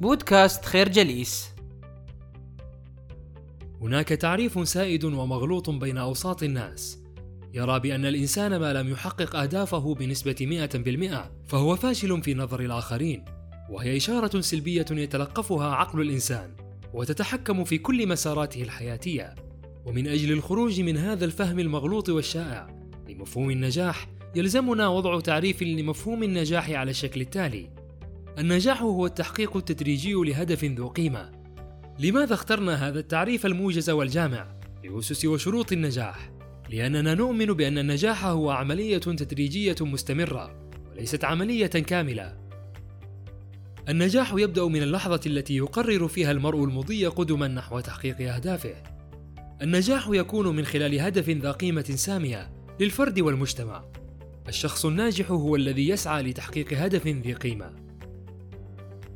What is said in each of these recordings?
بودكاست خير جليس. هناك تعريف سائد ومغلوط بين أوساط الناس. يرى بأن الإنسان ما لم يحقق أهدافه بنسبة 100% فهو فاشل في نظر الآخرين وهي إشارة سلبية يتلقفها عقل الإنسان وتتحكم في كل مساراته الحياتية. ومن أجل الخروج من هذا الفهم المغلوط والشائع لمفهوم النجاح يلزمنا وضع تعريف لمفهوم النجاح على الشكل التالي. النجاح هو التحقيق التدريجي لهدف ذو قيمة. لماذا اخترنا هذا التعريف الموجز والجامع؟ لأسس وشروط النجاح؟ لأننا نؤمن بأن النجاح هو عملية تدريجية مستمرة وليست عملية كاملة. النجاح يبدأ من اللحظة التي يقرر فيها المرء المضي قدما نحو تحقيق أهدافه. النجاح يكون من خلال هدف ذا قيمة سامية للفرد والمجتمع. الشخص الناجح هو الذي يسعى لتحقيق هدف ذي قيمة.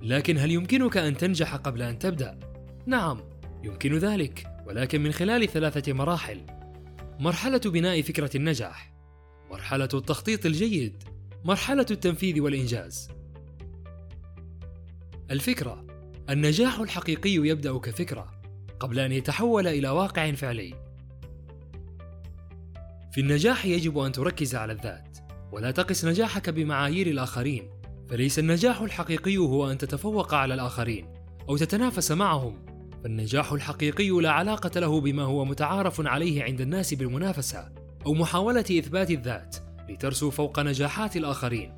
لكن هل يمكنك أن تنجح قبل أن تبدأ؟ نعم يمكن ذلك ولكن من خلال ثلاثة مراحل. مرحلة بناء فكرة النجاح. مرحلة التخطيط الجيد. مرحلة التنفيذ والإنجاز. الفكرة. النجاح الحقيقي يبدأ كفكرة قبل أن يتحول إلى واقع فعلي. في النجاح يجب أن تركز على الذات ولا تقس نجاحك بمعايير الآخرين. فليس النجاح الحقيقي هو أن تتفوق على الآخرين أو تتنافس معهم فالنجاح الحقيقي لا علاقة له بما هو متعارف عليه عند الناس بالمنافسة أو محاولة إثبات الذات لترسو فوق نجاحات الآخرين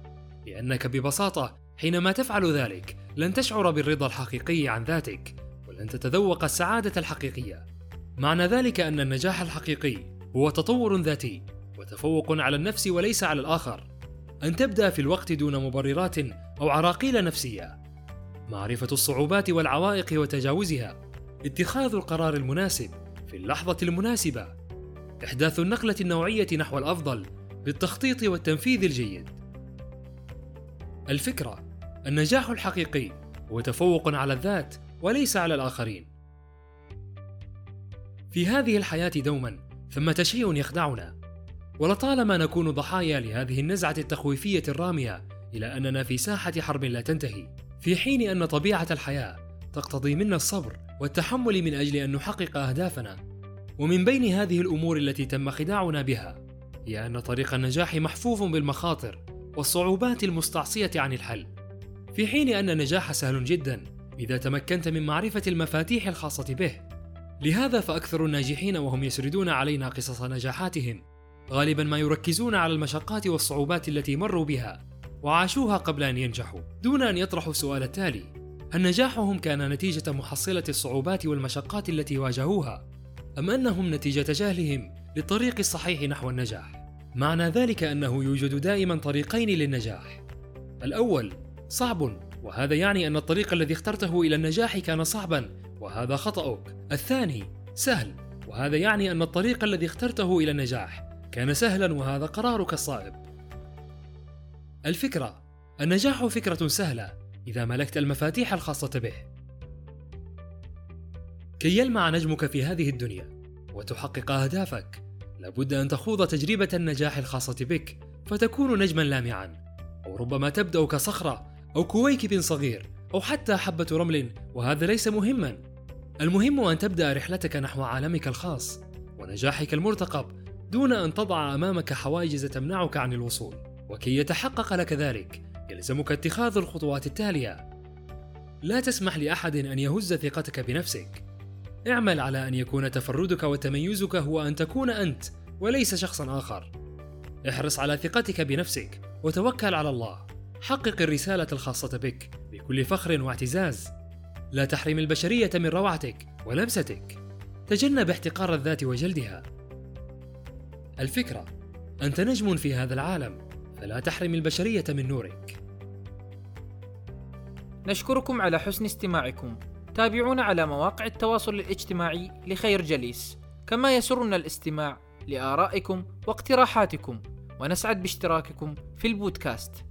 لأنك ببساطة حينما تفعل ذلك لن تشعر بالرضا الحقيقي عن ذاتك ولن تتذوق السعادة الحقيقية. معنى ذلك أن النجاح الحقيقي هو تطور ذاتي وتفوق على النفس وليس على الآخر. أن تبدأ في الوقت دون مبررات أو عراقيل نفسية. معرفة الصعوبات والعوائق وتجاوزها. اتخاذ القرار المناسب في اللحظة المناسبة. إحداث النقلة النوعية نحو الأفضل بالتخطيط والتنفيذ الجيد. الفكرة النجاح الحقيقي هو تفوق على الذات وليس على الآخرين. في هذه الحياة دوما ثمة شيء يخدعنا. ولطالما نكون ضحايا لهذه النزعة التخويفية الرامية إلى أننا في ساحة حرب لا تنتهي في حين أن طبيعة الحياة تقتضي منا الصبر والتحمل من أجل أن نحقق أهدافنا. ومن بين هذه الأمور التي تم خداعنا بها هي أن طريق النجاح محفوف بالمخاطر والصعوبات المستعصية عن الحل. في حين أن النجاح سهل جدا إذا تمكنت من معرفة المفاتيح الخاصة به. لهذا فأكثر الناجحين وهم يسردون علينا قصص نجاحاتهم غالبا ما يركزون على المشقات والصعوبات التي مروا بها وعاشوها قبل أن ينجحوا دون أن يطرحوا السؤال التالي هل نجاحهم كان نتيجة محصلة الصعوبات والمشقات التي واجهوها؟ أم أنهم نتيجة جهلهم للطريق الصحيح نحو النجاح؟ معنى ذلك أنه يوجد دائما طريقين للنجاح. الأول صعب وهذا يعني أن الطريق الذي اخترته إلى النجاح كان صعبا وهذا خطأك. الثاني سهل وهذا يعني أن الطريق الذي اخترته إلى النجاح كان سهلا وهذا قرارك الصائب. الفكرة النجاح فكرة سهلة إذا ملكت المفاتيح الخاصة به. كي يلمع نجمك في هذه الدنيا وتحقق أهدافك، لابد أن تخوض تجربة النجاح الخاصة بك فتكون نجما لامعا، أو ربما تبدأ كصخرة أو كويكب صغير أو حتى حبة رمل وهذا ليس مهما. المهم أن تبدأ رحلتك نحو عالمك الخاص ونجاحك المرتقب دون أن تضع أمامك حواجز تمنعك عن الوصول. وكي يتحقق لك ذلك يلزمك اتخاذ الخطوات التالية. لا تسمح لأحد أن يهز ثقتك بنفسك. اعمل على أن يكون تفردك وتميزك هو أن تكون أنت وليس شخصا آخر. احرص على ثقتك بنفسك وتوكل على الله. حقق الرسالة الخاصة بك بكل فخر واعتزاز. لا تحرم البشرية من روعتك ولمستك. تجنب احتقار الذات وجلدها. الفكرة أنت نجم في هذا العالم فلا تحرم البشرية من نورك. نشكركم على حسن استماعكم. تابعونا على مواقع التواصل الاجتماعي لخير جليس، كما يسرنا الاستماع لآرائكم واقتراحاتكم، ونسعد باشتراككم في البودكاست.